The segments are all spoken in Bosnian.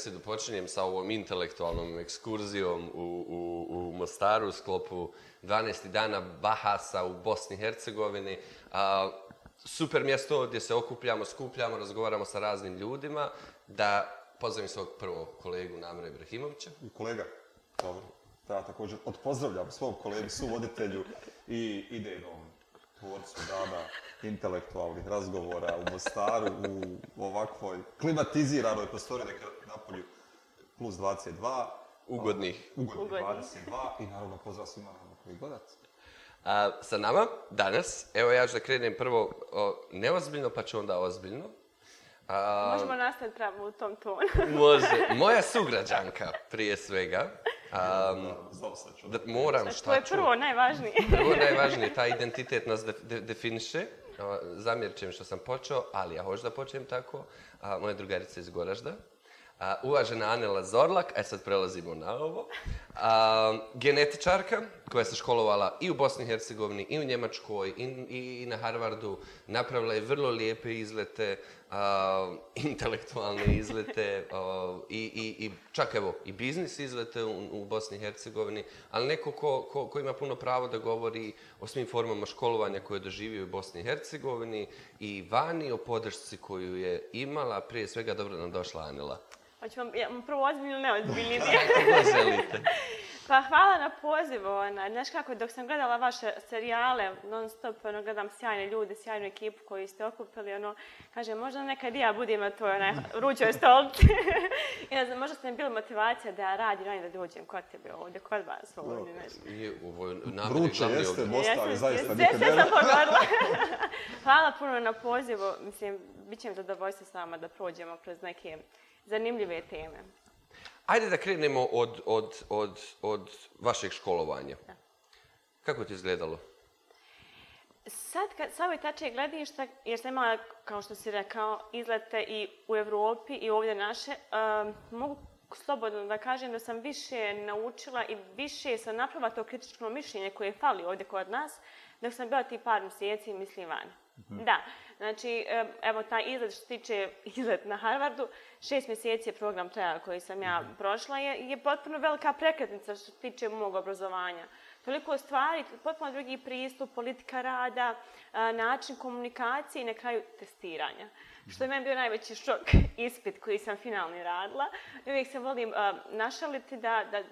besedu počinjem sa ovom intelektualnom ekskurzijom u, u, u Mostaru u sklopu 12. dana Bahasa u Bosni i Hercegovini. A, super mjesto gdje se okupljamo, skupljamo, razgovaramo sa raznim ljudima. Da pozdravim svog prvog kolegu Namra Ibrahimovića. I kolega, dobro. Da, također, odpozdravljam svog kolegu, suvoditelju i idejnom tvorcu dana intelektualnih razgovora u Mostaru u ovakvoj klimatiziranoj prostori, neka dakle, Napolju plus 22. Ugodnih. Uh, ugodnih. Ugodnih 22. I naravno pozdrav svima na koji gledat. A, sa nama danas, evo ja ću da krenem prvo o, neozbiljno pa ću onda ozbiljno. A, Možemo nastaviti pravo u tom tonu. može. Moja sugrađanka prije svega. Um, da, da, moram šta ću. To je prvo najvažnije. prvo najvažnije, ta identitet nas de, de, definiše. Zamjer što sam počeo, ali ja hoću da počnem tako. A, moja drugarica iz Goražda. A, uvažena Anela Zorlak, e sad prelazimo na ovo, a, genetičarka koja se školovala i u Bosni i Hercegovini, i u Njemačkoj, i, i, i na Harvardu, napravila je vrlo lijepe izlete, a, intelektualne izlete, a, i, i, i čak evo, i biznis izlete u, u Bosni i Hercegovini, ali neko ko, ko, ko ima puno pravo da govori o svim formama školovanja koje je doživio u Bosni i Hercegovini i vani o podršci koju je imala, prije svega dobro nam došla Anela. Hoću vam, ja, prvo ozbiljno ne ozbiljni dio. želite. pa hvala na poziv, ona. Znaš kako, dok sam gledala vaše serijale non stop, ono, gledam sjajne ljude, sjajnu ekipu koju ste okupili, ono, kaže, možda nekad i ja budem na toj, onaj, ruđoj stolci. I ne znam, možda ste mi bila motivacija da ja radim, ono, da dođem kod tebe ovdje, kod vas ovdje, no, znaš. Nije u ovoj namjeri. Vruće jeste, ovdje. mosta, ali zaista nikad ne. Sve sam pogodila. hvala puno na pozivu, mislim, bit će mi zadovoljstvo s vama da prođemo kroz neke zanimljive teme. Ajde da krenemo od, od, od, od vašeg školovanja. Da. Kako ti izgledalo? Sad, kad, sa ove tače gledišta, jer sam imala, kao što si rekao, izlete i u Evropi i ovdje naše, uh, mogu slobodno da kažem da sam više naučila i više sam napravila to kritično mišljenje koje je fali ovdje kod nas, dok sam bila ti par mjeseci i mislim van. Mm -hmm. Da. Uh, Znači, evo, taj izlet što se tiče izlet na Harvardu, šest mjeseci je program trajal koji sam ja mhm. prošla, je, je potpuno velika prekretnica što se tiče mog obrazovanja. Toliko stvari, potpuno drugi pristup, politika rada, način komunikacije i na kraju testiranja. Što je mhm. meni bio najveći šok ispit koji sam finalni radila. Uvijek se volim našaliti da, da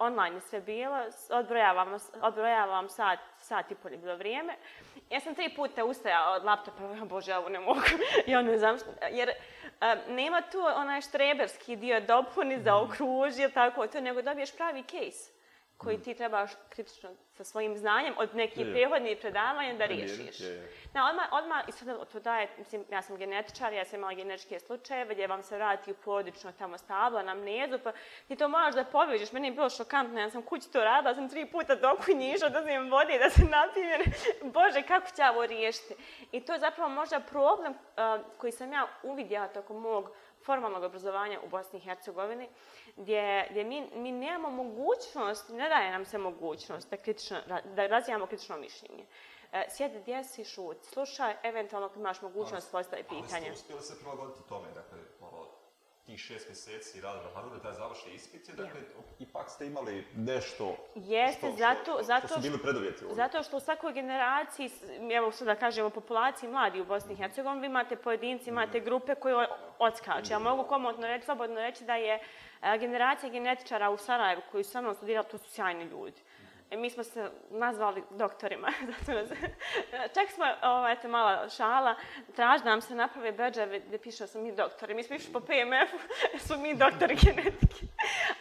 online je sve bilo, odbrojavam, odbrojavam sat, sat i pol je bilo vrijeme ja sam tri puta ustajala od laptopa, oh, bože, ovo ne mogu, ja ne znam što, jer um, nema tu onaj štreberski dio dopuni za okruži, tako, to nego dobiješ pravi case koji mm. ti trebaš kritično sa svojim znanjem od nekih je. prihodnih predavanja da riješiš. Na, odmah, odmah, i sad to daje, mislim, ja sam genetičar, ja sam imala genetičke slučaje, gdje vam se vrati u porodično tamo stabla na mnezu, pa ti to možeš da pobeđeš, meni je bilo šokantno, ja sam kući to radila, sam tri puta dok u njišu, da sam vode da se napijem, jer, bože, kako će ovo riješiti? I to je zapravo možda problem uh, koji sam ja uvidjela tokom mog uh, formalnog obrazovanja u Bosni i Hercegovini, gdje, gdje mi, mi nemamo mogućnost, ne daje nam se mogućnost da, kritično, da razvijamo kritično mišljenje. E, sjedi, gdje si, šut, slušaj, eventualno imaš mogućnost postaviti pitanje. Ali ste uspjeli se prilagoditi tome, dakle, tih šest mjeseci rada na Harvardu, taj završni ispit je, dakle, ja. ipak ste imali nešto Jeste, što, zato, što, zato, što su bili predovjeti ovdje. Zato što u svakoj generaciji, evo sad da kažemo, populaciji mladi u Bosni i Hercegovini, vi imate pojedinci, imate grupe koje odskače. Ja mogu komotno reći, slobodno reći da je e, generacija genetičara u Sarajevu koji su sa mnom studirali, to su sjajni ljudi. E, mi smo se nazvali doktorima. Čak smo, ovo, ovaj, eto, mala šala, traži nam se naprave beđave gdje piše da smo mi doktori. Mi smo išli po PMF-u, smo mi doktori genetike.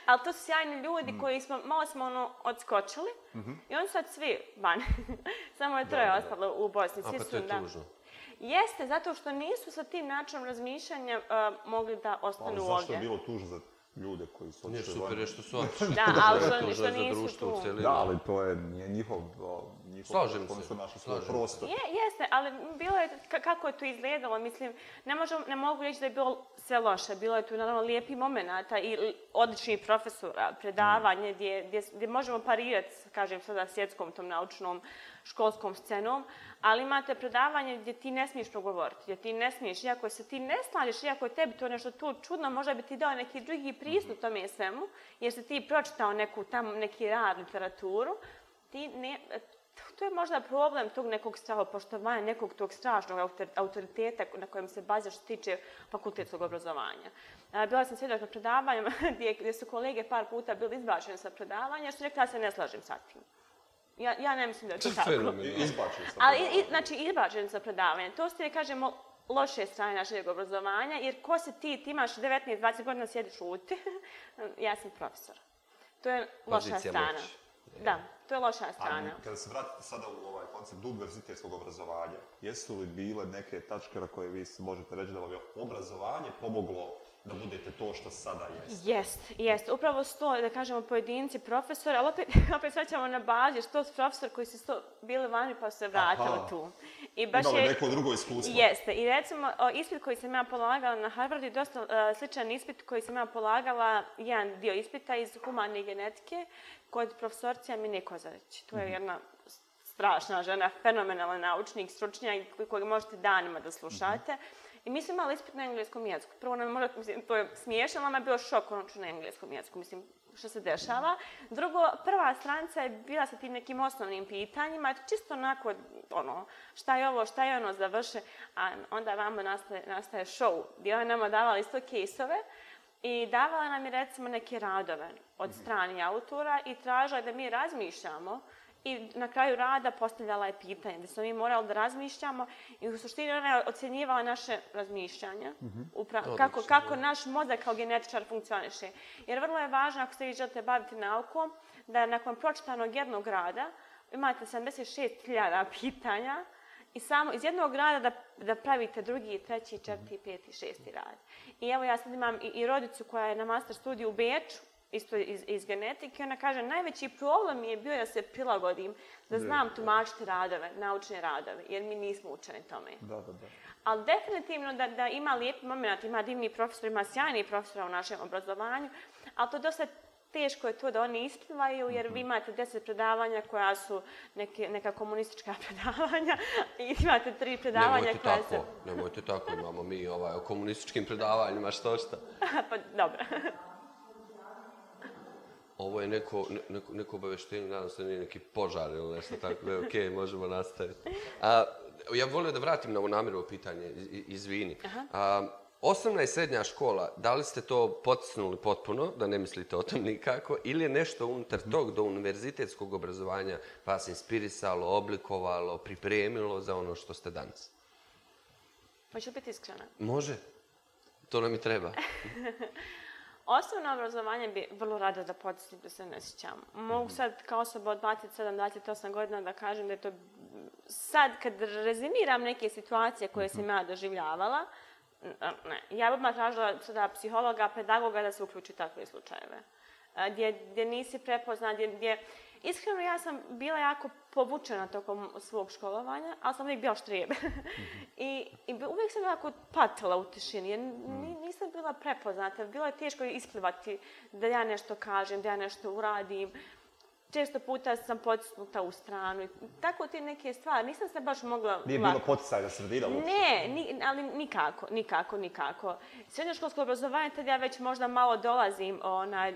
Ali to su sjajni ljudi mm. koji smo, malo smo ono, odskočili. Mm -hmm. I oni sad svi van. Samo je troje da, ostalo u Bosni. Svi A pa to je tužno. Da. Jeste, zato što nisu sa tim načinom razmišljanja uh, mogli da pa, ostanu ovdje. Ali zašto ovdje? je bilo tužno za ljude koji su otišli. Nije super vani. što su otišli. da, ali što, što, što nisu tu. Da, ali to je nije njihov... njihov Slažem se. Su našli svoj prostor. Je, jeste, ali bilo je, kako je to izgledalo, mislim, ne, možem, ne mogu reći da je bilo sve loše. Bilo je tu, naravno, lijepi moment i odlični profesora, predavanje, mm. gdje, gdje, gdje, možemo parirati, kažem, sada svjetskom tom naučnom uh, školskom scenom, ali imate predavanje gdje ti ne smiješ progovoriti, gdje ti ne smiješ, iako se ti ne slažeš, iako je tebi to nešto tu čudno, možda bi ti dao neki drugi pristup mhm. tome svemu, jer se ti pročitao neku tam, neki rad, literaturu, ti ne, to je možda problem tog nekog straho, poštovanja, nekog tog strašnog autoriteta na kojem se bazira što tiče fakultetskog obrazovanja. Bila sam svjedoč na predavanjem gdje su kolege par puta bili izbačeni sa predavanja, što rekla se ne slažem sa tim. Ja, ja ne mislim da je to tako. Fenomenal. Izbačen sa Ali, i, znači, izbačen sa predavanja. To ste, kažemo, loše strane našeg obrazovanja, jer ko se ti, ti imaš 19-20 godina, sjedi šuti. ja sam profesor. To je loša Pozicija strana. Moći. Da, to je loša strana. A kada se vratite sada u ovaj koncept univerzitetskog obrazovanja, jesu li bile neke tačke na koje vi možete reći da vam je obrazovanje pomoglo da budete to što sada jeste. Jest, jest. Upravo sto, da kažemo, pojedinci, profesor, ali opet, opet sad ćemo na bazi, što profesor koji su sto bili vani pa se vratili tu. I baš Imali je, neko drugo iskustvo. Jeste. I recimo, o, ispit koji sam ja polagala na Harvardu je dosta uh, sličan ispit koji sam ja polagala, jedan dio ispita iz humane genetike, kod profesorcija Mine Kozarić. To je mhm. jedna strašna žena, fenomenalan naučnik, stručnjak kojeg možete danima da slušate. Mm -hmm. I mi smo imali ispit na engleskom jeziku. Prvo nam je možda, mislim, to je smiješan, nam je bio šok onoče na engleskom jeziku, mislim, što se dešava. Drugo, prva stranca je bila sa tim nekim osnovnim pitanjima, čisto onako, ono, šta je ovo, šta je ono, završe, a onda vamo nastaje, nastaje show. Dio je nama davala isto kejsove i davala nam je, recimo, neke radove od mhm. strani autora i tražila je da mi razmišljamo uh, i na kraju rada postavljala je pitanje gdje smo mi morali da razmišljamo i u suštini ona je ocjenjivala naše razmišljanja, mm -hmm. upra Odlično, kako, kako je. naš mozak kao genetičar funkcioniše. Jer vrlo je važno ako se vi želite baviti naukom, da nakon pročitanog jednog rada imate 76.000 pitanja i samo iz jednog rada da, da pravite drugi, treći, četvrti, mhm. peti, šesti rad. I evo ja sad imam i, i rodicu koja je na master studiju u Beču, isto iz, iz genetike, ona kaže, najveći problem mi je bio da se prilagodim, da znam tumačiti radove, naučne radove, jer mi nismo učeni tome. Da, da, da. Ali definitivno da, da ima lijep moment, ima divni profesor, ima sjajni profesora u našem obrazovanju, ali to dosta teško je to da oni isplivaju, jer vi mhm. imate deset predavanja koja su neke, neka komunistička predavanja i imate tri predavanja nemojte koja tako, se... Nemojte tako, nemojte tako, imamo mi ovaj, o komunističkim predavanjima što šta. pa dobro. Ovo je neko, neko, neko obaveštenje, nadam se da nije neki požar ili nešto tako, ne, ok, možemo nastaviti. A, ja volio da vratim na ovo namjerovo pitanje, izvini. Aha. A, Osnovna i srednja škola, da li ste to potisnuli potpuno, da ne mislite o tom nikako, ili je nešto unutar tog do univerzitetskog obrazovanja vas inspirisalo, oblikovalo, pripremilo za ono što ste danas? Hoću biti iskrena? Može. To nam i treba. Osnovno obrazovanje bi vrlo rada da podsjetim da se ne sjećam. Mogu mhm. sad kao osoba od 27-28 godina da kažem da je to... Sad kad rezimiram neke situacije koje sam mhm. ja doživljavala, ne. Ja bih odmah tražila sada psihologa, pedagoga da se uključi u takve slučajeve. Gdje, gdje nisi prepoznat, gdje, gdje Iskreno, ja sam bila jako povučena tokom svog školovanja, ali sam uvijek bila štrijebe. Mm -hmm. I, I uvijek sam jako patila u tišini, jer mm. nisam bila prepoznata. Bilo je teško isplivati da ja nešto kažem, da ja nešto uradim. Često puta sam potisnuta u stranu. Tako te neke stvari. Nisam se baš mogla... Nije lako. bilo poticaj da sredira uopšte? Ne, ni, ali nikako, nikako, nikako. Srednjoškolsko obrazovanje, tad ja već možda malo dolazim, onaj,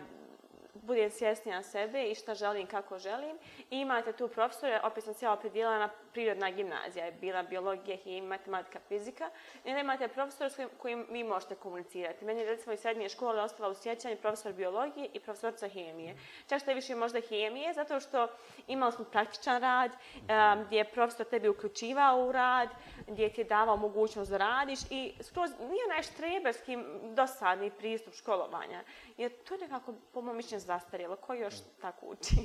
budem svjesnija sebe i šta želim, kako želim. I imate tu profesore, opet sam se opredijela na prirodna gimnazija je bila biologija, hemija, matematika, fizika. I onda imate profesora s kojim vi možete komunicirati. Meni je, recimo, iz srednje škole ostala u sjećanju profesor biologije i profesorca hemije. Čak što je više možda hemije, zato što imali smo praktičan rad, um, gdje je profesor tebi uključivao u rad, gdje ti je davao mogućnost da radiš i skroz nije onaj štreberski dosadni pristup školovanja. Jer to je nekako, po mom mišljenju, zastarjelo. Ko još tako uči?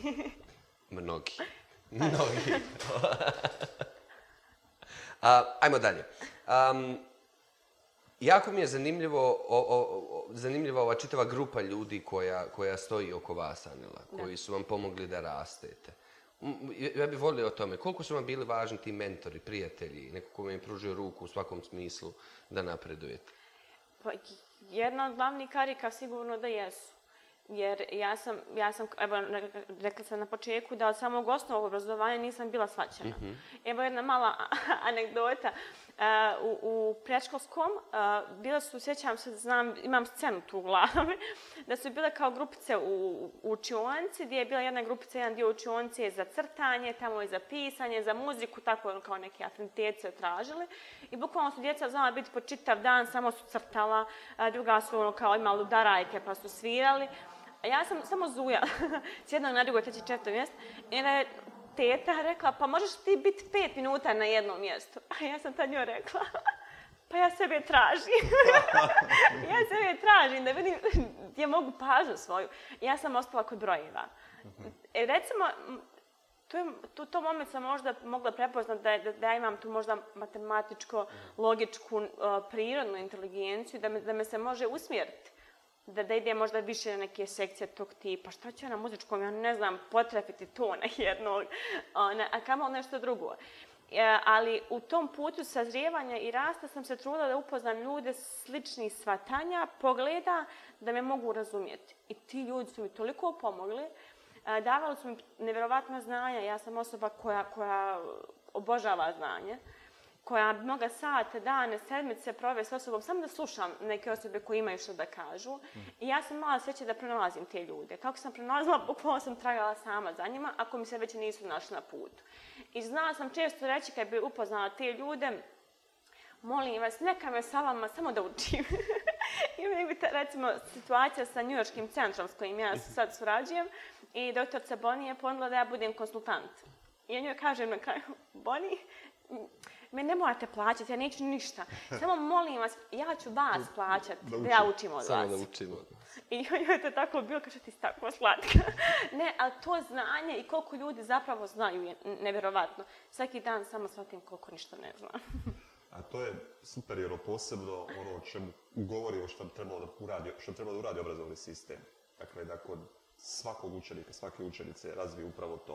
Mnogi. Novi hitro. uh, ajmo dalje. Um, jako mi je zanimljivo, o, o, o, zanimljiva ova čitava grupa ljudi koja, koja stoji oko vas, Anila, koji su vam pomogli da rastete. Ja bih volio o tome, koliko su vam bili važni ti mentori, prijatelji, neko ko vam pružio ruku u svakom smislu da napredujete? Pa, jedna od glavnih karika sigurno da jesu. Jer ja sam, ja sam evo, rekla sam na početku da od samog osnovog obrazovanja nisam bila svaćena. Mm -hmm. Evo jedna mala anegdota. Uh, u, u prečkolskom uh, e, bila su, sjećam se, znam, imam scenu tu u glavi, da su bile kao grupice u, u učionci, gdje je bila jedna grupica, jedan dio učionci je za crtanje, tamo je za pisanje, za muziku, tako kao neke afinitece tražili. I bukvalno su djeca znala biti po čitav dan, samo su crtala, uh, druga su ono kao imali udarajke pa su svirali ja sam samo zuja s jednog na drugo treći četvrto mjesto. I onda je teta rekla, pa možeš ti biti pet minuta na jednom mjestu. A ja sam tad njoj rekla, pa ja sebe tražim. ja sebe tražim da vidim gdje mogu pažu svoju. I ja sam ostala kod brojeva. E, recimo, tu, tu, to moment sam možda mogla prepoznat da, da, da ja imam tu možda matematičko, logičku, uh, prirodnu inteligenciju, da me, da me se može usmjeriti da da ide možda više na neke sekcije tog tipa. Šta će na muzičkom, ja ne znam, potrefiti to na jednog, ona, a kamo nešto drugo. E, ali u tom putu sazrijevanja i rasta sam se trudila da upoznam ljude sličnih svatanja, pogleda da me mogu razumjeti. I ti ljudi su mi toliko pomogli, e, davali su mi nevjerovatna znanja. Ja sam osoba koja, koja obožava znanje. E, koja bi mogla sate, dane, sedmice provesti osobom, samo da slušam neke osobe koje imaju što da kažu. Mhm. I ja sam mala sreće da pronalazim te ljude. Kako sam pronalazila, bukvalno sam tragala sama za njima, ako mi se već nisu našli na putu. I znala sam često reći kad bi upoznala te ljude, molim vas, neka me sa vama samo da učim. I uvijek bi ta, recimo, situacija sa njujorskim centrom s kojim ja mhm. sad surađujem i doktor Ceboni je ponudila da ja budem konsultant. I ja njoj kažem na kraju, Boni, me ne morate plaćati, ja neću ništa. Samo molim vas, ja ću vas plaćati da, ja učim od Samo vas. Samo da učimo. I joj je to tako bilo, kaže ti tako slatka. ne, ali to znanje i koliko ljudi zapravo znaju je nevjerovatno. Svaki dan samo shvatim koliko ništa ne znam. A to je super, jer posebno ono o čemu govori, o što bi trebalo da uradi, što trebalo da uradi obrazovni sistem. Dakle, da kod svakog učenika, svake učenice razvije upravo to.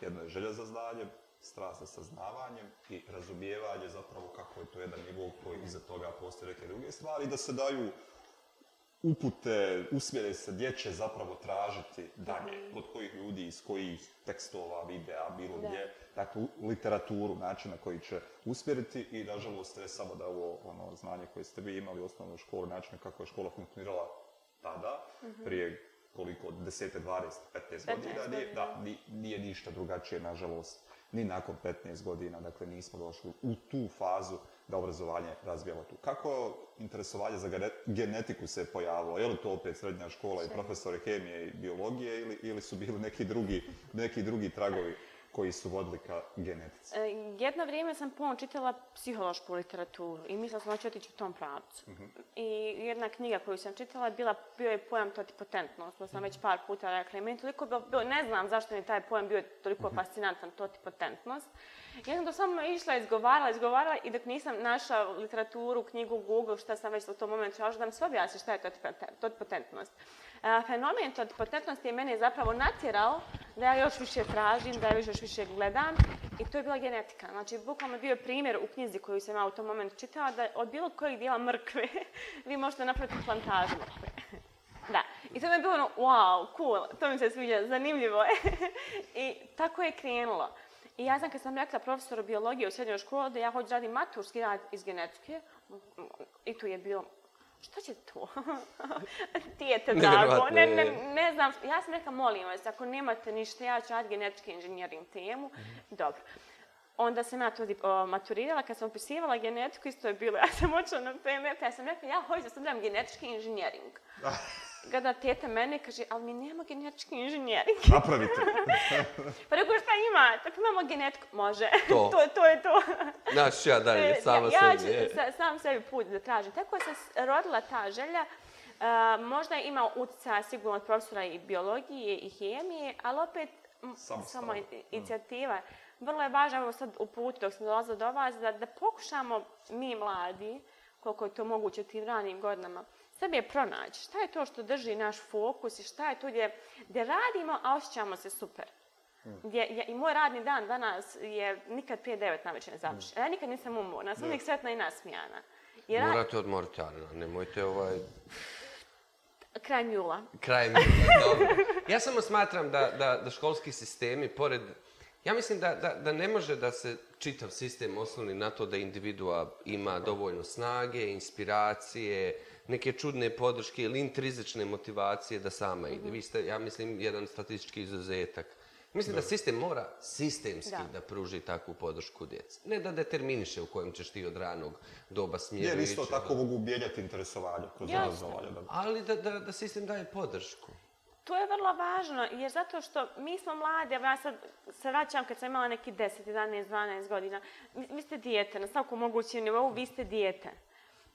Jedno je želja za znanjem, strast sa saznavanjem i razumijevanje zapravo kako je to jedan nivo koji iza toga postoje neke druge stvari, da se daju upute, usmjere se gdje će zapravo tražiti dalje, mhm. kod kojih ljudi, iz kojih tekstova, videa, bilo da. gdje, dakle, literaturu, način na koji će usmjeriti i, nažalost, ne samo da ovo ono, znanje koje ste vi imali u osnovnoj školi, način kako je škola funkcionirala tada, mm-hmm. prije koliko, 10, 20, 15, 15 godina, godina. Nije, da, nije, nije ništa drugačije, nažalost, ni nakon 15 godina, dakle nismo došli u tu fazu da obrazovanje razvijamo tu. Kako interesovanje za genetiku se pojavilo? Je li to opet srednja škola Sve. i profesore hemije i biologije ili, ili su bili neki drugi, neki drugi tragovi? koji su vodili ka genetici? E, jedno vrijeme sam puno čitala psihološku literaturu i mislila sam da ću otići u tom pravcu. Mm -hmm. I jedna knjiga koju sam čitala bila, bio je pojam totipotentnost. To sam već par puta rekla. I meni toliko bio, bio, ne znam zašto mi je taj pojam bio toliko mhm. fascinantan, totipotentnost. Mm -hmm. Ja sam to samo išla, izgovarala, izgovarala i dok nisam našla literaturu, knjigu, Google, šta sam već u tom momentu čela, da mi se objasni šta je to potentnost. Fenomen to potentnosti je mene zapravo natjerao da ja još više tražim, da ja još više gledam i to je bila genetika. Znači, bukvalno bio primjer u knjizi koju sam ja u tom momentu čitala da od bilo kojeg dijela mrkve vi možete napraviti plantažu mrkve. Da. I to mi je bilo ono, wow, cool, to mi se sviđa, zanimljivo je. I tako je krenulo. I ja znam kad sam rekla profesoru biologije u srednjoj školi da ja hoću raditi maturski rad iz genetike, i tu je bilo, što će to? Dijete drago, ne, ne, ne, znam. Ja sam rekla, molim vas, ako nemate ništa, ja ću raditi genetički inženjering temu. Mm -hmm. Dobro. Onda sam ja to maturirala, kad sam opisivala genetiku, isto je bilo, ja sam očela na PMF, ja sam rekla, ja hoću da sam genetički inženjering. gleda teta mene i kaže, ali mi nema genetički inženjering. Napravite. pa rekao, šta ima? Tako imamo genetiku. Može. To. to, to je to. Znaš, ja dalje, e, sama ja, sebi. Ja e. ću sam sebi put da tražim. Tako se rodila ta želja. Uh, možda je imao utjeca sigurno od profesora i biologije i hemije, ali opet samo mm. inicijativa. Mm. Vrlo je važno, evo sad u putu dok sam dolazila do vas, da, da pokušamo mi mladi, koliko je to moguće u tim ranim godinama, sebe pronaći. Šta je to što drži naš fokus i šta je to gdje, gdje radimo, a osjećamo se super. Mm. Gdje, ja, I moj radni dan danas je nikad prije devet na večer ne završen. Mm. Ja nikad nisam umorna, sam uvijek sretna i nasmijana. I rad... Morate odmoriti, Arna, nemojte ovaj... Kraj mjula. Kraj mjula, dobro. Ja samo smatram da, da, da školski sistemi, pored... Ja mislim da, da, da ne može da se čitav sistem osnovni na to da individua ima dovoljno snage, inspiracije, uh, neke čudne podrške ili intrizične motivacije da sama ide. Mm -hmm. Vi ste, ja mislim, jedan statistički izuzetak. Mislim da, da sistem mora sistemski da. da pruži takvu podršku djeci. Ne da determiniše u kojem ćeš ti od ranog doba smjeru ići. Jer isto tako mogu ubijeljati interesovanje kroz razvoj. Ali da, da, da sistem daje podršku. To je vrlo važno, jer zato što mi smo mladi, ja sad se vraćam kad sam imala neki 10, 11, 12 godina, vi ste dijete, na svakom mogućem nivou, vi ste dijete.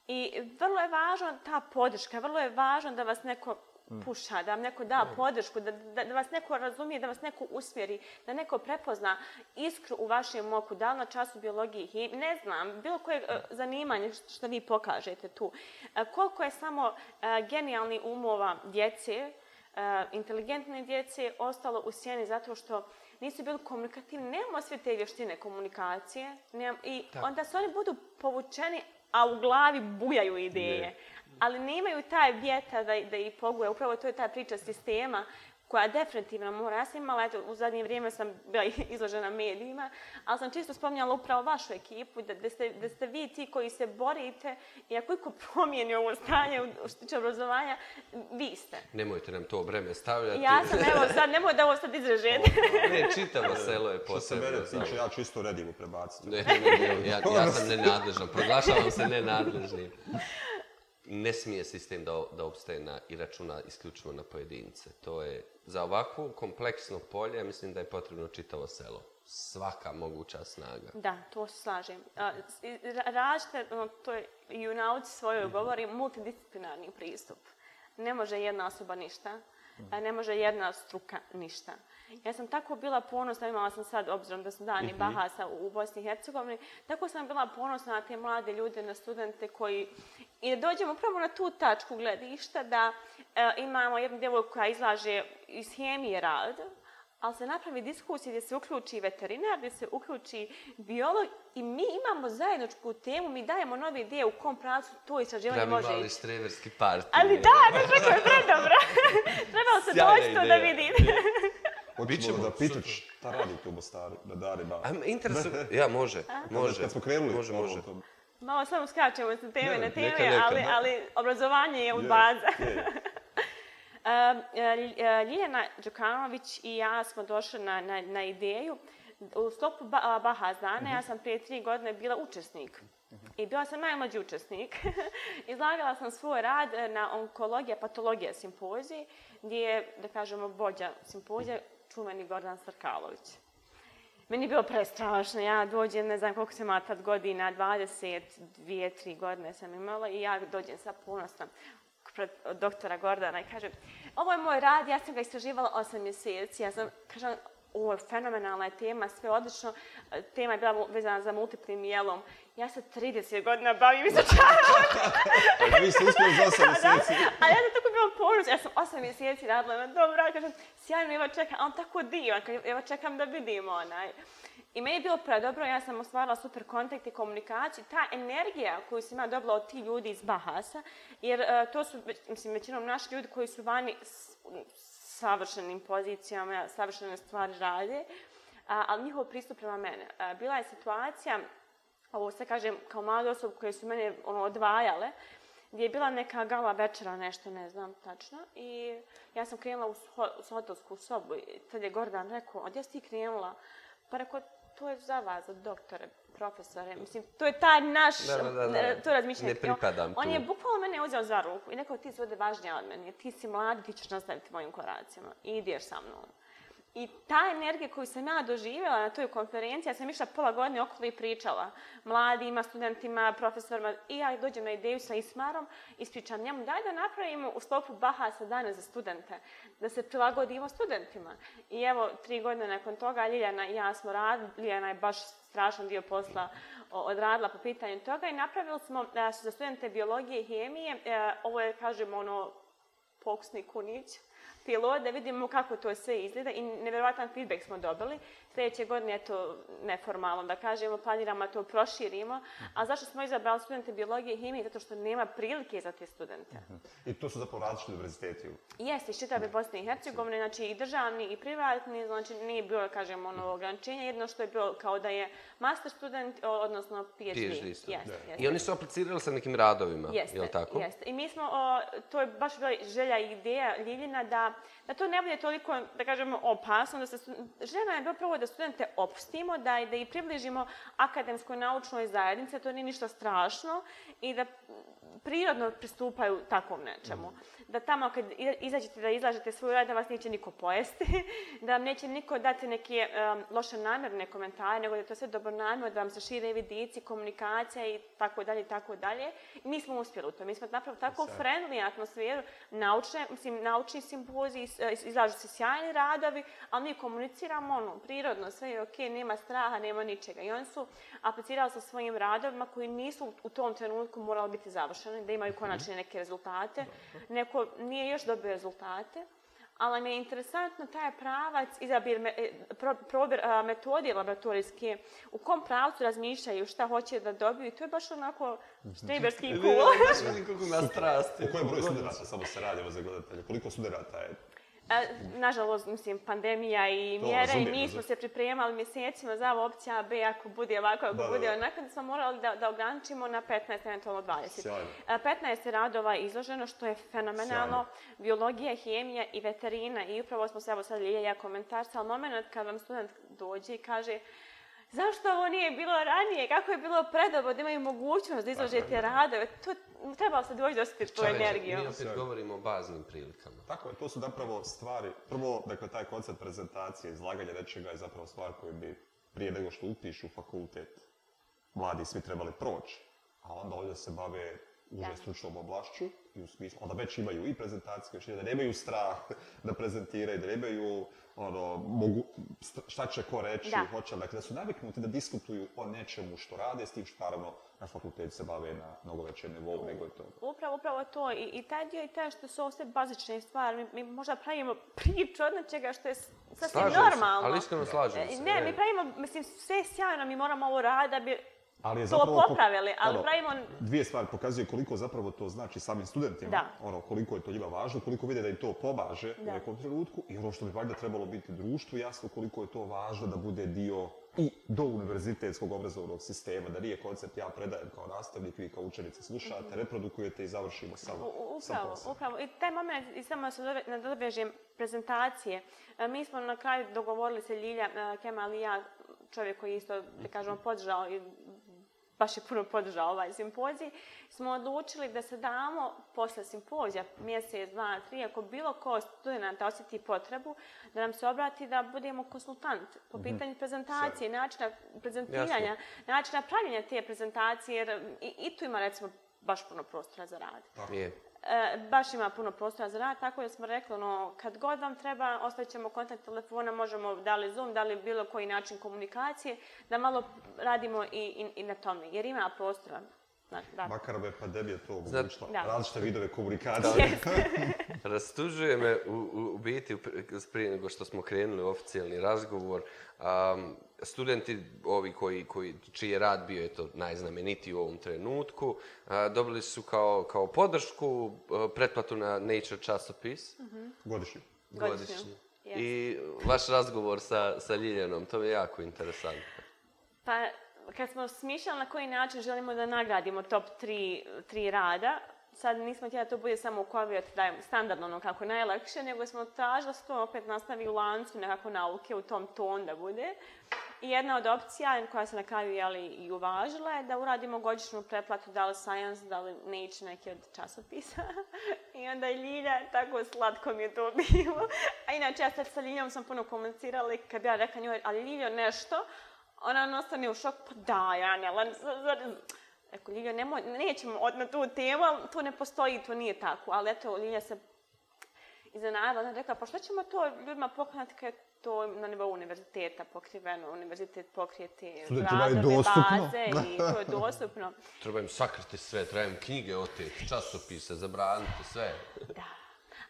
I vrlo je važno ta podrška, vrlo je važno da vas neko mm. puša, da vam neko da mm. podršku, da, da, da vas neko razumije, da vas neko usmjeri, da neko prepozna iskru u vašem oku, da li na času biologije, hi, ne znam, bilo koje e, mm. zanimanje što vi pokažete tu. E, koliko je samo e, genijalni umova djece, inteligentne djece, ostalo u sjeni zato što nisu bili komunikativni, nemamo sve te vještine komunikacije nemamo, i Tako. onda se oni budu povučeni a u glavi bujaju ideje. Ne. Ali nemaju taj vjeta da, da ih poguje. Upravo to je ta priča sistema koja definitivno mora, ja sam imala, eto, u zadnje vrijeme sam bila izložena medijima, ali sam čisto spominjala upravo vašu ekipu, da, da, ste, da ste vi ti koji se borite i ako iko promijeni ovo stanje u, u štiče obrazovanja, vi ste. Nemojte nam to breme stavljati. Ja sam, evo, sad nemoj da ovo sad izražete. ne, čitamo selo je posebno. Što se mene tiče, ja ću isto redivu prebaciti. Ne, ne, ne, ja, ja sam nenadležan, proglašavam se nenadležnim. ne smije sistem da, da obstaje na, i računa isključivo na pojedince. To je za ovakvu kompleksno polje, mislim da je potrebno čitavo selo. Svaka moguća snaga. Da, to se slažem. Različite, ono, to je i u nauci svojoj mm -hmm. govori, multidisciplinarni pristup. Ne može jedna osoba ništa, mm -hmm. ne može jedna struka ništa. Mm Ja sam tako bila ponosna, imala sam sad, obzirom da su dani mm-hmm. Bahasa u Bosni i Hercegovini, tako sam bila ponosna na te mlade ljude, na studente koji... I da dođemo upravo na tu tačku gledišta da e, imamo jednu devojku koja izlaže iz hemije rad, ali se napravi diskusija gdje se uključi veterinar, gdje se uključi biolog i mi imamo zajedničku temu, mi dajemo nove ideje u kom pravcu to istraživanje Pravi može... Pravi mali streverski partij. Ali da, to je predobro. Trebalo se doći to da vidim. Hoćemo da pitaš šta radi tu u Mostaru, da dare ba. Am, interesu... ja, može, A? može. Kad smo krenuli, može, ovo, može. Tom... Malo samo skačemo sa teme ne, na teme, neka, neka, ali, da. ali obrazovanje je u je, baza. Je. E, e, Ljiljana Đukanović i ja smo došli na, na, na ideju. U sklopu ba Bahaz dana, mm -hmm. ja mhm. sam prije tri godine bila učesnik. I bila sam najmlađi učesnik. Izlagala sam svoj rad na onkologija, patologija simpoziji, gdje je, da kažemo, vođa simpozija, čuveni Gordan Sarkalović. Meni je bilo prestrašno. Ja dođem, ne znam koliko sam imala tad godina, 22, 3 godine sam imala i ja dođem sa ponosom pred doktora Gordana i kažem, ovo je moj rad, ja sam ga istraživala 8 mjeseci. Ja sam, kažem, ovo je fenomenalna tema, sve odlično. Tema je bila vezana za multiplim mijelom ja se 30 godina bavim za čarom. vi ste uspjeli za 8 mjeseci. Ali ja sam tako bila ponos, ja sam 8 mjeseci radila, imam dobro, ja kažem, sjajno, Eva čeka, a on tako divan, Eva čekam da vidim onaj. I meni je bilo predobro, ja sam ostvarila super kontakt i komunikaciju. Ta energija koju sam ja dobila od tih ljudi iz Bahasa, jer uh, to su, mislim, većinom naši ljudi koji su vani s, savršenim pozicijama, savršene stvari radi, uh, ali njihov pristup prema mene. Uh, bila je situacija, ovo se kažem kao mlade osobe koje su mene ono, odvajale, gdje je bila neka gala večera, nešto, ne znam tačno. I ja sam krenula u, so, u hotelsku sobu i tad je Gordan rekao, odje si krenula? Pa rekao, to je za vas, za doktore, profesore. Mislim, to je taj naš, da, da, da, da. to razmišljanje. Ne pripadam on, tu. On je bukvalno mene uzeo za ruku i rekao, ti su ovdje važnija od mene. Ti si mlad, ti ćeš nastaviti mojim koracijama. I ideš sa mnom. I ta energija koju sam ja doživjela na toj konferenciji, ja sam išla pola godine okolo i pričala mladima, studentima, profesorima i ja dođem na ideju sa Ismarom, ispričam njemu, daj da napravimo u sklopu Bahasa dane za studente, da se prilagodimo studentima. I evo, tri godine nakon toga, Ljeljana i ja smo radili, Ljeljana je baš strašan dio posla odradila po pitanju toga i napravili smo e, za studente biologije i hemije, e, ovo je, kažemo, ono, pokusni kunić, pilot da vidimo kako to sve izgleda i nevjerovatan feedback smo dobili sljedeće godine, eto, neformalno da kažemo, planiramo to proširimo. A zašto smo izabrali studente biologije i hemije? Zato što nema prilike za te studente. I to su zapravo različite univerziteti? Jeste, iz čitave Bosne i Hercegovine, znači i državni i privatni, znači nije bilo, kažemo, ono ograničenje. Jedno što je bilo kao da je master student, odnosno PhD. PhD yes, yes. I oni su aplicirali sa nekim radovima, jeste, je li tako? Jeste, I mi smo, o, to je baš bila želja i ideja Ljiljina da, da to ne bude toliko, da kažemo, opasno, da se, žena je bila prvo da da studente opustimo, da, da ih približimo akademskoj naučnoj zajednici, to nije ništa strašno, i da prirodno pristupaju takvom nečemu. Mhm. Da tamo kad izađete da izlažete svoju rad, da vas neće niko pojesti, da vam neće niko dati neke um, loše namjerne komentare, nego da je to sve dobro namjer, da vam se šire vidici, komunikacija i tako dalje i tako dalje. I mi smo uspjeli u to. Mi smo napravili tako Sad. friendly atmosferu, naučne, mislim, naučni simpozi, izlažu se sjajni radovi, ali mi komuniciramo ono, prirodno prirodno, sve je okej, okay, nema straha, nema ničega. I oni su aplicirali sa svojim radovima koji nisu u tom trenutku morali biti završeni, da imaju mhm. konačne neke rezultate. Neko nije još dobio rezultate, ali mi je interesantno taj pravac, izabir, me, e, pro, probir, a, metodi laboratorijske, u kom pravcu razmišljaju, šta hoće da dobiju, i to je baš onako štriberski mhm. kul. Baš vidim koliko ima strasti. U kojem broju studenta samo se radi za gledatelje? Koliko studenta je E, nažalost, mislim, pandemija i mjere razumijem, i mi smo se pripremali mjesecima za ovo opcija A, B, ako bude ovako, ako da, bude onako, da smo morali da, da ograničimo na 15, eventualno 20. Sjajno. 15 e, radova izloženo, što je fenomenalno. Sjajno. Biologija, hemija i veterina. I upravo smo se, evo sad Lilija komentar, sa moment kad vam student dođe i kaže zašto ovo nije bilo ranije, kako je bilo predobo da imaju mogućnost da izložete radove, to treba se doći do spiritu energiju. Mi opet govorimo o baznim prilikama. Tako je, to su zapravo stvari, prvo, dakle, taj koncept prezentacije, izlaganje nečega je zapravo stvar koju bi prije nego što upišu fakultet, mladi svi trebali proći, a onda ovdje se bave u yes. stručnom oblašću i u smislu, onda već imaju i prezentacije, da nemaju strah da prezentiraju, da nemaju ono, mogu, šta će ko reći, da. hoće, dakle, da su naviknuti da diskutuju o nečemu što rade, s tim što naravno na fakultetu se bave na mnogo većem nivou nego je to. Upravo, upravo to. I, i taj dio i taj što su ovo sve bazične stvari, mi, mi možda pravimo priču od nečega što je sasvim normalno. Slažem se, ali iskreno slažem e, se. Ne, mi e. pravimo, mislim, sve je sjajno, mi moramo ovo raditi da bi Ali je zapravo, to popravili, ali ono, pravimo... Dvije stvari pokazuje koliko zapravo to znači samim studentima, da. ono, koliko je to njima važno, koliko vide da im to pomaže da. u nekom trenutku i ono što bi valjda trebalo biti društvu, jasno koliko je to važno da bude dio i do univerzitetskog obrazovnog sistema, da nije koncept ja predajem kao nastavnik, vi kao učenice slušate, mm -hmm. reprodukujete i završimo samo. Upravo, sam upravo. I taj moment, i samo se nadobežim prezentacije, e, mi smo na kraju dogovorili se Ljilja, e, Kemal i ja, čovjek koji isto, da kažemo, podržao i baš je puno podržao ovaj simpozij, smo odlučili da se damo posle simpozija, mjesec, dva, tri, ako bilo ko studenta osjeti potrebu, da nam se obrati da budemo konsultant po mhm. pitanju mm -hmm. prezentacije, Sorry. načina prezentiranja, Jasne. načina pravljenja te prezentacije, jer i, i tu ima, recimo, baš puno prostora za rad. Tako. Je. E, baš ima puno prostora za rad, tako da smo rekli, no, kad god vam treba, ostavit ćemo kontakt telefona, možemo da li Zoom, da li bilo koji način komunikacije, da malo radimo i, i, i na tome, jer ima prostora. Da. Makar be, pa debi je to obogućila. Znači, Različite vidove komunikacije. Rastužuje me u, u, u biti, u, prije nego što smo krenuli u oficijalni razgovor, um, studenti ovi koji, koji, čiji je rad bio eto, najznameniti u ovom trenutku, a, dobili su kao, kao podršku a, e, pretplatu na Nature časopis. Mm -hmm. Godišnju. Godišnju. Yes. I vaš razgovor sa, sa Ljiljanom, to je jako interesantno. Pa, kad smo smišljali na koji način želimo da nagradimo top 3, 3 rada, sad nismo htjeli da to bude samo u COVID, da je standardno ono kako najlakše, nego smo tražili da se to opet nastavi u lancu nekako nauke u tom ton da bude. I jedna od opcija koja se na kraju jeli, i uvažila je da uradimo godišnju preplatu da li Science, da li Nature neki od časopisa. I onda je Ljilja, tako slatko mi je to bilo. A inače, ja sad sa Ljiljom sam puno komunicirala kad ja rekla njoj, ali Ljiljo nešto, ona ostane u šoku, pa da, ja ne, ali Eko, Lilja, nemoj, nećemo od na tu temu, ali to ne postoji, to nije tako. Ali eto, Lilja se iznenavila, ona rekla, pa što ćemo to ljudima poklanati kad je to na nivou univerziteta pokriveno, univerzitet pokrije te baze i to je dostupno. treba im sakriti sve, treba im knjige oteti, časopise, zabraniti sve. da.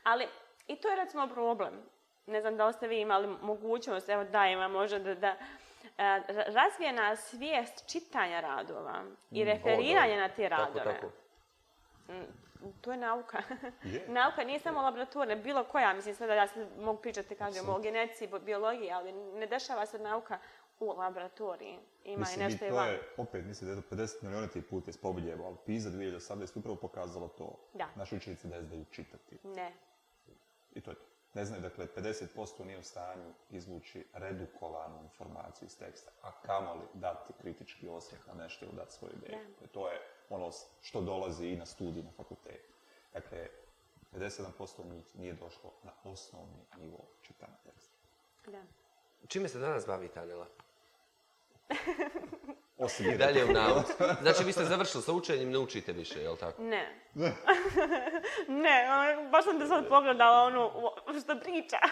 Ali, i to je recimo problem. Ne znam da li ste vi imali mogućnost, evo dajem vam možda da, da razvijena svijest čitanja radova i mm, referiranja na te radove. Tako, tako. Mm, to je nauka. Je. Nauka nije samo laboratorna, bilo koja, mislim sada da ja mogu pričati kažem, o geneciji, biologiji, ali ne dešava se nauka u laboratoriji. Ima mislim, i nešto i to je, opet, mislim da je to 50 miliona tih puta spobiljevo, ali PISA 2018 upravo pokazala to. Da. Naša učenica da je zdaju čitati. Ne. I to je to ne znaju, dakle, 50% nije u stanju izvući redukovanu informaciju iz teksta, a kamo li dati kritički osjeh na nešto ili dati svoju ideju. Da. To je ono što dolazi i na studiju na fakultetu. Dakle, 57% njih nije došlo na osnovni nivo čitanja teksta. Da. Čime se danas bavi Italijela? Osim I dalje u nauci. Znači, vi ste završili sa učenjem, ne učite više, je li tako? Ne. ne, ovaj, baš sam te sad pogledala ono što pričaš.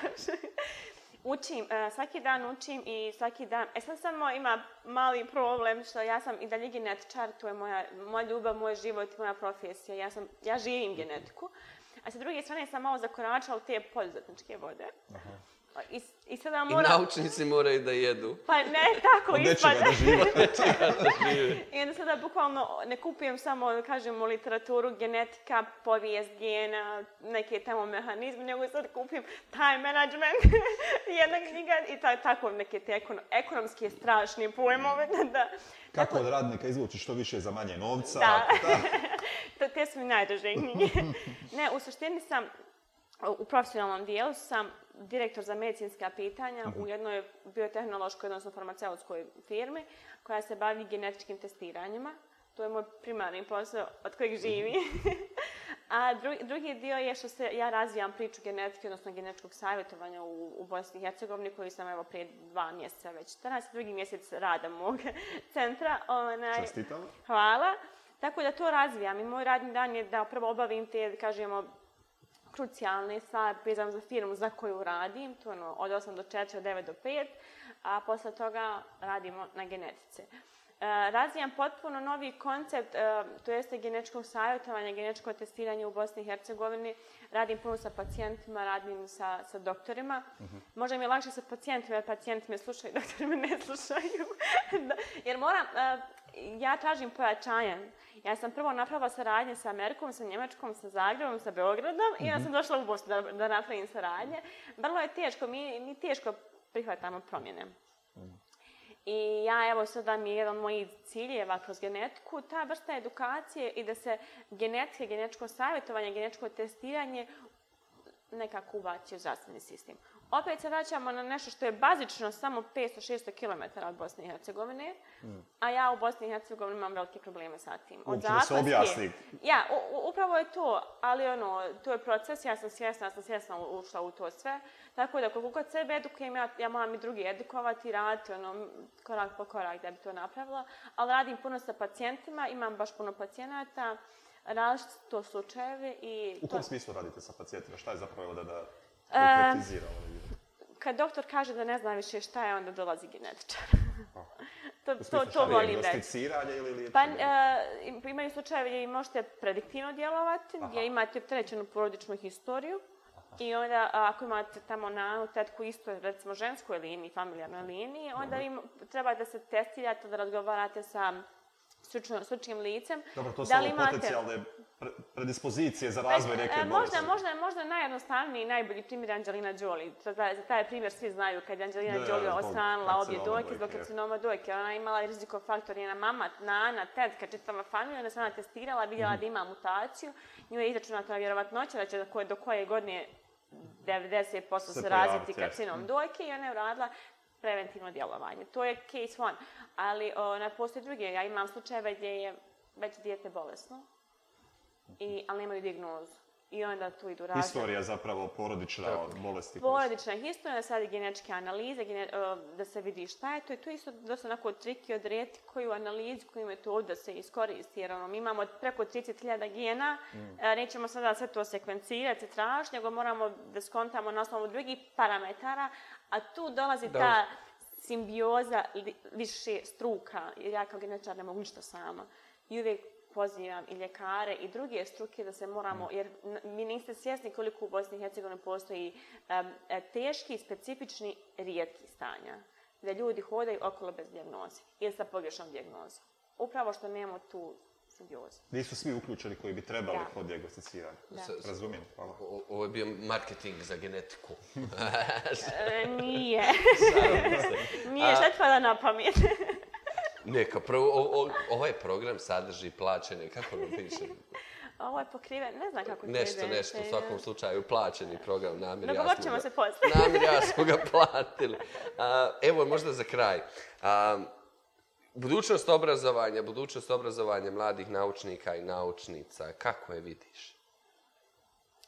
učim, e, svaki dan učim i svaki dan... E sad samo ima mali problem što ja sam i dalje genetičar, to je moja, moja ljubav, moj život, moja profesija. Ja, sam, ja živim genetiku. A sa druge strane sam malo zakoračala u te poduzetničke vode. Aha. I, i sada mora... I naučnici moraju da jedu. Pa ne, tako ispada. Nećega da živa. I onda sada bukvalno ne kupujem samo, da kažemo, literaturu, genetika, povijest gena, neke tamo mehanizme, nego sad kupim time management, jedna knjiga i ta, tako neke te ekon ekonomske strašne pojmove. Da, da. Kako od radnika izvući što više za manje novca? Da. da. te su mi najdraže knjige. ne, u suštini sam, u profesionalnom dijelu sam direktor za medicinska pitanja Aha. u mhm. jednoj biotehnološkoj, odnosno farmaceutskoj firmi koja se bavi genetičkim testiranjima. To je moj primarni posao od kojeg živi. Mhm. A drugi, drugi dio je što se ja razvijam priču genetike, odnosno genetičkog savjetovanja u, u Bosni i Hercegovini, koji sam evo prije dva mjeseca već 14, drugi mjesec rada mog centra. Onaj, Častitala. Hvala. Tako da to razvijam i moj radni dan je da prvo obavim te, kažemo, krucijalne stvari vezano za firmu za koju radim, to je ono, od 8 do 4, od 9 do 5, a posle toga radimo na genetice. E, razvijam potpuno novi koncept, e, to jeste genetičko savjetovanje, genetičko testiranje u Bosni i Hercegovini. Radim puno sa pacijentima, radim sa, sa doktorima. Uh mhm. -huh. Možda mi je lakše sa pacijentima, jer pacijenti me slušaju, doktori me ne slušaju. jer moram, e, ja tražim pojačanje. Ja sam prvo napravila saradnje sa Amerikom, sa Njemačkom, sa Zagrebom, sa Beogradom mm -hmm. i ja sam mhm. došla u Bosnu da, da napravim saradnje. Vrlo je teško, mi, mi teško prihvatamo promjene. Mm -hmm. I ja, evo, sada mi je jedan od mojih ciljeva kroz genetiku, ta vrsta edukacije i da se genetike, genetičko savjetovanje, genetičko testiranje nekako ubaci u zdravstveni sistem. Mm opet se vraćamo na nešto što je bazično samo 500-600 km od Bosne i Hercegovine, mm. a ja u Bosni i Hercegovini imam velike probleme sa tim. Od Uči, zakonske, da se objasni. Ja, u, upravo je to, ali ono, to je proces, ja sam svjesna, ja sam svjesna ušla u to sve. Tako da, koliko god sebe edukujem, ja, ja moram i drugi edukovati, raditi ono, korak po korak da bi to napravila. Ali radim puno sa pacijentima, imam baš puno pacijenata, različite to slučajeve i... U kom to... smislu radite sa pacijentima? Šta je zapravo da da konkretizira? Uh, kad doktor kaže da ne zna više šta je, onda dolazi genetičar. to, to, to, to volim reći. Ili pa, uh, imaju slučajeve gdje možete prediktivno djelovati, Aha. gdje imate trećenu porodičnu historiju. I onda ako imate tamo na tetku isto, recimo ženskoj liniji, familijarnoj liniji, onda mhm. im treba da se testirate, da razgovarate sa stručno, stručnim licem. Dobro, to su da li imate... potencijalne predispozicije za razvoj e, neke e, bolesti. Možda, možda, možda najjednostavniji i najbolji primjer je Anđelina Đoli. Za, za taj primjer svi znaju kad je Anđelina Đoli osranila obje dojke zbog karcinoma dojke. Ona je imala rizikov faktor, njena mama, nana, tetka, čitava familija, ona se ona testirala, vidjela mm. da ima mutaciju. Nju je izračunata vjerovatnoća da će do koje, do koje godine 90% se razviti karcinom dojke i ona je uradila preventivno djelovanje. To je case one. Ali ona, postoje druge. Ja imam slučajeve gdje je već dijete bolesno, i, ali nemaju diagnozu. I onda tu idu razne... Historija zapravo porodična Tako. bolesti. Porodična historija, da se radi genetičke analize, gene, da se vidi šta je to. I to je isto dosta onako triki odrediti koju analizu koju imaju to da se iskoristi. Jer ono, mi imamo preko 30.000 gena, mm. E, nećemo sada sve to sekvencirati, tražiti, nego moramo da skontamo na osnovu drugih parametara, a tu dolazi da. ta simbioza li, više struka, jer ja kao genetičar ne mogu ništa sama. I uvijek pozivam i ljekare i druge struke da se moramo, mm. jer mi niste svjesni koliko u Bosni i Hercegovini postoji um, teški, specifični, rijetki stanja. Da ljudi hodaju okolo bez dijagnoze ili sa pogrešnom dijagnozom. Upravo što nemamo tu subjozu. Nisu svi uključeni koji bi trebali da. kod diagnosticiranja. Razumijem, hvala. O, ovo je bio marketing za genetiku. e, nije. Nije, šta ti pada na pamet? Neka, prvo, o, o, ovaj program sadrži plaćanje, kako ga piše? Ovo je pokriven, ne znam kako nešto, ti Nešto, nešto, u svakom slučaju plaćeni program, namir jasno. Dogovor ćemo se posle. namir jasno ga platili. Evo, možda za kraj. Budućnost obrazovanja, budućnost obrazovanja mladih naučnika i naučnica, kako je vidiš?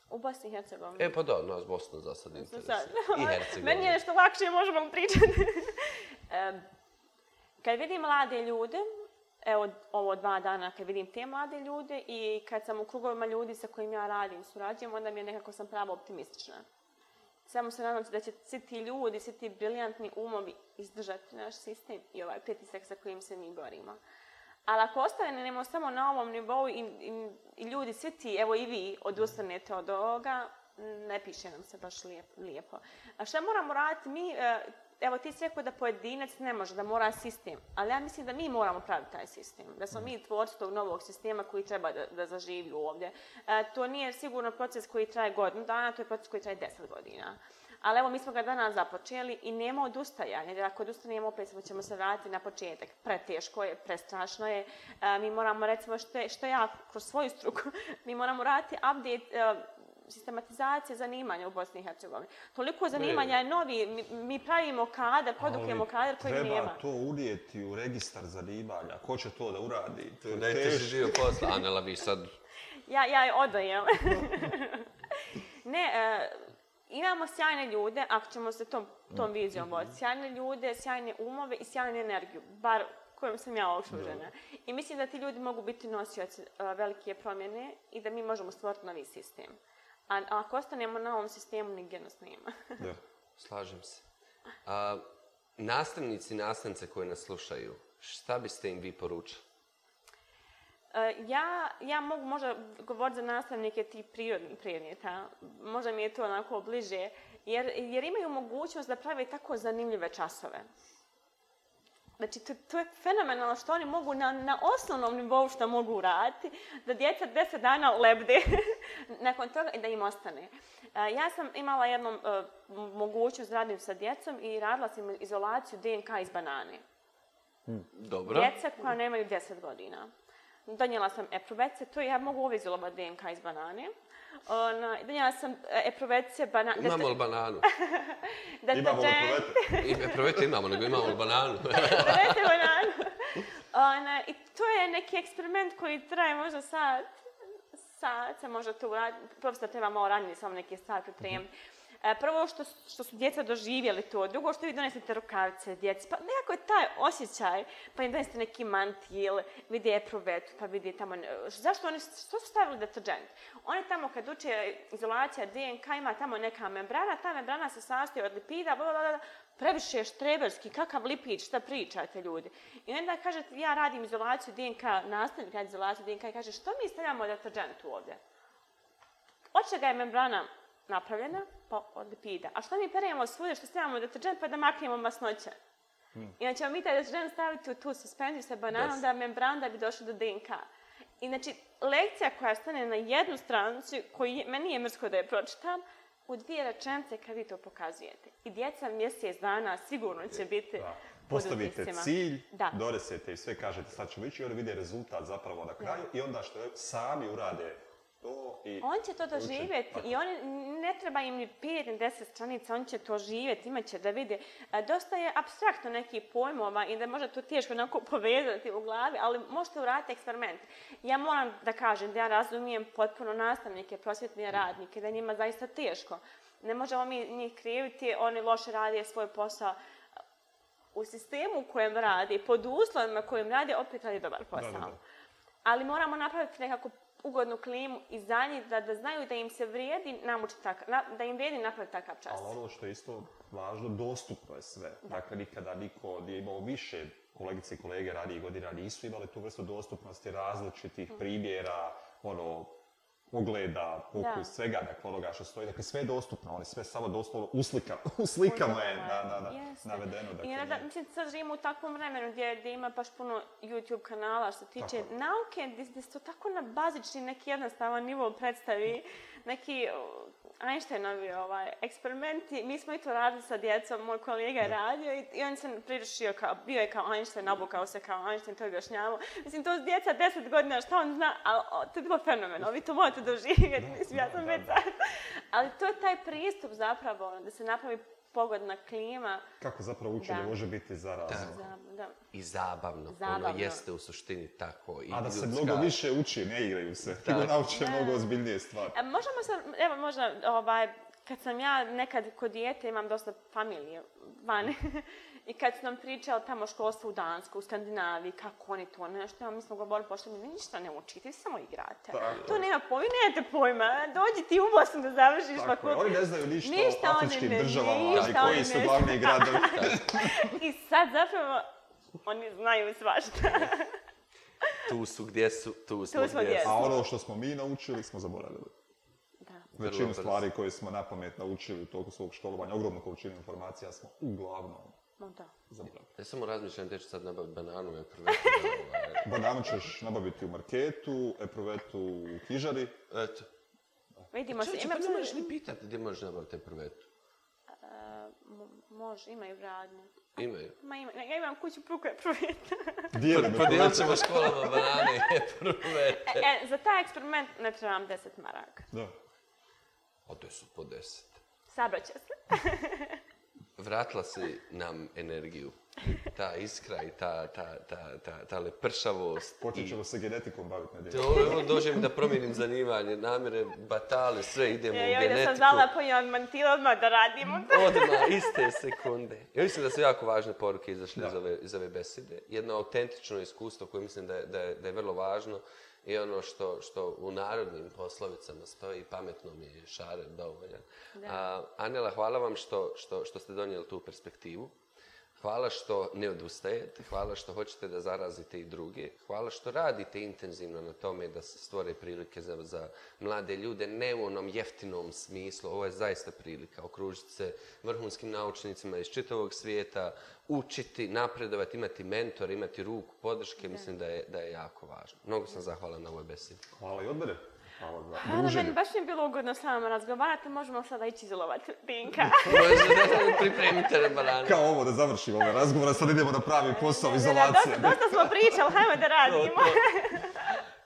U Bosni i Hercegovini. E, pa da, no, Bosna za sad interesuje. I Hercegovini. Meni je nešto lakše, možemo vam pričati kad vidim mlade ljude, evo ovo dva dana kad vidim te mlade ljude i kad sam u krugovima ljudi sa kojim ja radim, surađujem, onda mi je nekako sam pravo optimistična. Samo se nadam da će svi ti ljudi, svi ti briljantni umovi izdržati naš sistem i ovaj pritisak sa kojim se mi borimo. Ali ako ostanemo samo na ovom nivou i, i, i ljudi, svi ti, evo i vi, odustanete od ovoga, ne piše nam se baš lijepo. lijepo. A šta moramo raditi? Mi, e, evo ti si rekao da pojedinac ne može, da mora sistem. Ali ja mislim da mi moramo praviti taj sistem. Da smo mm. mi tvorci tog novog sistema koji treba da, da zaživi ovdje. E, to nije sigurno proces koji traje godinu dana, to je proces koji traje deset godina. Ali evo, mi smo ga danas započeli i nema odustajanja, jer ako odustanemo, opet ćemo, ćemo se vratiti na početak. Preteško je, prestrašno je. E, mi moramo, recimo, što, je, što ja kroz svoju struku, mi moramo raditi update, e, sistematizacije zanimanja u Bosni i Hercegovini. Toliko zanimanja je novi, mi, mi pravimo kadar, produkujemo kadar koji nema. Treba to unijeti u registar zanimanja. Ko će to da uradi? To je najteži dio posla. Anela, vi sad... Ja, ja je odajem. ne, e, imamo sjajne ljude, ako ćemo se tom, tom mm. vizijom voditi. Mhm. Sjajne ljude, sjajne umove i sjajnu energiju. Bar kojom sam ja okružena. I mislim da ti ljudi mogu biti nosioci e, velike promjene i da mi možemo stvoriti novi sistem. Uh, A ako ostanemo na ovom sistemu, nigdje nas nema. da, slažem se. A, nastavnici i nastavnice koje nas slušaju, šta biste im vi poručali? E, ja, ja mogu možda govoriti za nastavnike ti prirodni predmeta. Možda mi je to onako bliže. Jer, jer imaju mogućnost da prave tako zanimljive časove. Znači, to, to je fenomenalno što oni mogu na, na osnovnom nivou što mogu uraditi, da djeca deset dana lebde nakon toga i da im ostane. E, ja sam imala jednu uh, mogućnost da radim sa djecom i radila sam izolaciju DNK iz banane. Hm, dobro. Djeca koja nemaju deset godina. Donijela sam eprobece, to ja mogu ove izolovati DNK iz banane. Mm Ona, ja sam eprovece e, banan... Imamo li bananu? da imamo li eprovete? eprovete imamo, nego imamo li bananu? eprovete bananu. Ona, I to je neki eksperiment koji traje možda sad. Sad se možda to uraditi. Profesor treba malo ranije, samo neki sad pripremiti. Mm -hmm. E, prvo što, što su djeca doživjeli to, drugo što vi donesete rukavice djeci, pa nekako je taj osjećaj, pa im donesete neki mantil, vidi eprovetu, pa vidi tamo, zašto oni, što su stavili deterđent? Oni tamo kad uče izolacija DNK ima tamo neka membrana, ta membrana se sastoji od lipida, blablabla, previše je štreberski, kakav lipid, šta pričate ljudi? I onda kaže, ja radim izolaciju DNK, nastavim radim izolaciju DNK i kaže, što mi stavljamo deterđent ovdje? Od čega je membrana napravljena, pa od lipida. A što mi peremo svude što stavljamo deterđent pa da maknemo masnoće? Hmm. Inače, mi taj deterđent staviti u tu suspenziju sa bananom yes. da membran da bi došlo do DNK. I znači, lekcija koja stane na jednu stranicu, koji meni je mrsko da je pročitam, u dvije rečence kad vi to pokazujete. I djeca mjesec dana sigurno će e, biti da. Postavite cilj, da. donesete i sve kažete, sad ćemo ići i oni vide rezultat zapravo na kraju da. i onda što sami urade to oh, i... On će to doživjeti i on ne treba im ni 5 ni 10 stranica, on će to živjeti, imat će da vide. Dosta je abstraktno neki pojmova i da možda to teško onako povezati u glavi, ali možete uraditi eksperiment. Ja moram da kažem da ja razumijem potpuno nastavnike, prosvjetne radnike, da njima zaista teško. Ne možemo mi njih kriviti, oni loše radije svoj posao u sistemu u kojem radi, pod uslovima kojim radi, opet radi dobar posao. Da, da, da. Ali moramo napraviti nekako ugodnu klimu i za njih da, da znaju da im se vrijedi namučiti takav, na, da im vrijedi napraviti takav čas. Ali ono što je isto važno, dostupno je sve. Da. Dakle, nikada niko nije imao više kolegice i kolege radije godina nisu imali tu vrstu dostupnosti različitih mm. primjera, ono, pogleda, fokus, da. svega, dakle, onoga što stoji. Dakle, sve je dostupno, ali ono sve samo doslovno u slikama, u slikama je da, da, da, navedeno. Dakle, I ja, da, mislim, sad živimo u takvom vremenu gdje, gdje ima baš puno YouTube kanala što tiče tako. nauke, gdje, gdje se to tako na bazični neki jednostavan nivo predstavi, neki Einsteinovi ovaj, eksperimenti. Mi smo i to radili sa djecom, moj kolega je radio i, i on se prirašio, kao, bio je kao Einstein, obukao se kao Einstein, to je gašnjavo. Mislim, to je djeca deset godina, šta on zna, ali o, to je bilo fenomeno, vi to možete doživjeti, mislim, ja sam već Ali to je taj pristup zapravo, ono, da se napravi pogodna klima. Kako zapravo učenje da. može biti zarazno. Da. Da. I zabavno. Ono, zabavno. Ono jeste u suštini tako. I A da ljudska... se mnogo više uči, ne igraju se. Da. Ti nauče da. mnogo ozbiljnije stvari. E, možemo se, evo možda, ovaj, kad sam ja nekad kod dijete, imam dosta familije vani. I kad su nam pričali tamo školstvo u Dansku, u Skandinaviji, kako oni to nešto, mi smo govorili, pošto mi ništa ne učite, samo igrate. Pa, to nema pojma, nijete pojma, dođi ti u Bosnu da završiš pa Tako, oni ne znaju ništa, ništa o afričkim ne, državama, ništa koji su glavni gradovi. I sad zapravo, oni znaju svašta. tu su gdje su, tu smo, tu smo gdje, gdje su. A ono što smo mi naučili, smo zaboravili. Većinu stvari koje smo na pamet naučili u toku svog školovanja, ogromnu količinu informacija smo uglavnom Onda. Zabravo. Ja samo razmišljam gdje ću sad nabaviti bananu i eprovetu. Ovaj. bananu ćeš nabaviti u marketu, eprovetu u knjižari. Eto. Vidimo pa se. Čeče, pa ne možeš ni pitati gdje možeš nabaviti eprovetu. Može, imaju radnje. Imaju. Ma ima, ja imam kuću pruku eprovete. Dijelim pa, eprovete. Podijelit pa ćemo školama banane eprovete. E, za taj eksperiment ne trebam 10 maraka. Da. A to su po 10. Sabraće se vratila se nam energiju. Ta iskra i ta, ta, ta, ta, ta lepršavost. Počet ćemo i... se genetikom baviti na djelju. dođem da promijenim zanimanje, namere, batale, sve idemo ja, u genetiku. Ja sam zala pojom mantil, odmah da radimo. Odmah, iste sekunde. Ja mislim da su jako važne poruke izašle iz ove, iz ove besede. Jedno autentično iskustvo koje mislim da je, da je, da je vrlo važno i ono što, što u narodnim poslovicama stoji, pametno mi je šare dovoljan. Da. A, Anela, hvala vam što, što, što ste donijeli tu perspektivu. Hvala što ne odustajete, hvala što hoćete da zarazite i druge, hvala što radite intenzivno na tome da se stvore prilike za, za mlade ljude, ne u onom jeftinom smislu, ovo je zaista prilika, okružiti se vrhunskim naučnicima iz čitavog svijeta, učiti, napredovati, imati mentor, imati ruku, podrške, mislim da je, da je jako važno. Mnogo sam zahvalan na ovoj besedi. Hvala i od mene. Hvala za druženje. baš mi je bilo ugodno s vama razgovarati, možemo sada ići izolovati Dinka. Možemo, pripremite na banane. Kao ovo, da završimo ovaj razgovor, sad idemo na pravi posao izolacije. Da, dosta, dosta smo pričali, hajmo da radimo.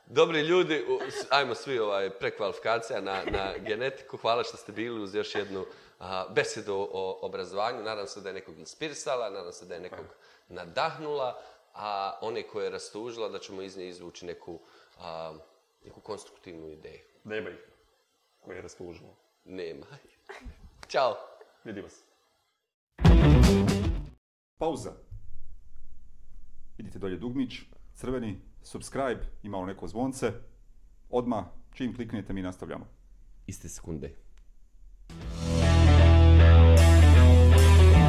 Dobri ljudi, ajmo svi ovaj, prekvalifikacija na, na genetiku. Hvala što ste bili uz još jednu a, besedu o obrazovanju. Nadam se da je nekog inspirisala, nadam se da je nekog pa. nadahnula, a one koje je rastužila da ćemo iz nje izvući neku a, neku konstruktivnu ideju. Nema ih koje je rastužilo. Nema. Ćao. Vidimo se. Pauza. Vidite dolje dugmić, crveni, subscribe, imao neko zvonce. Odma čim kliknete, mi nastavljamo. Iste sekunde. Iste sekunde.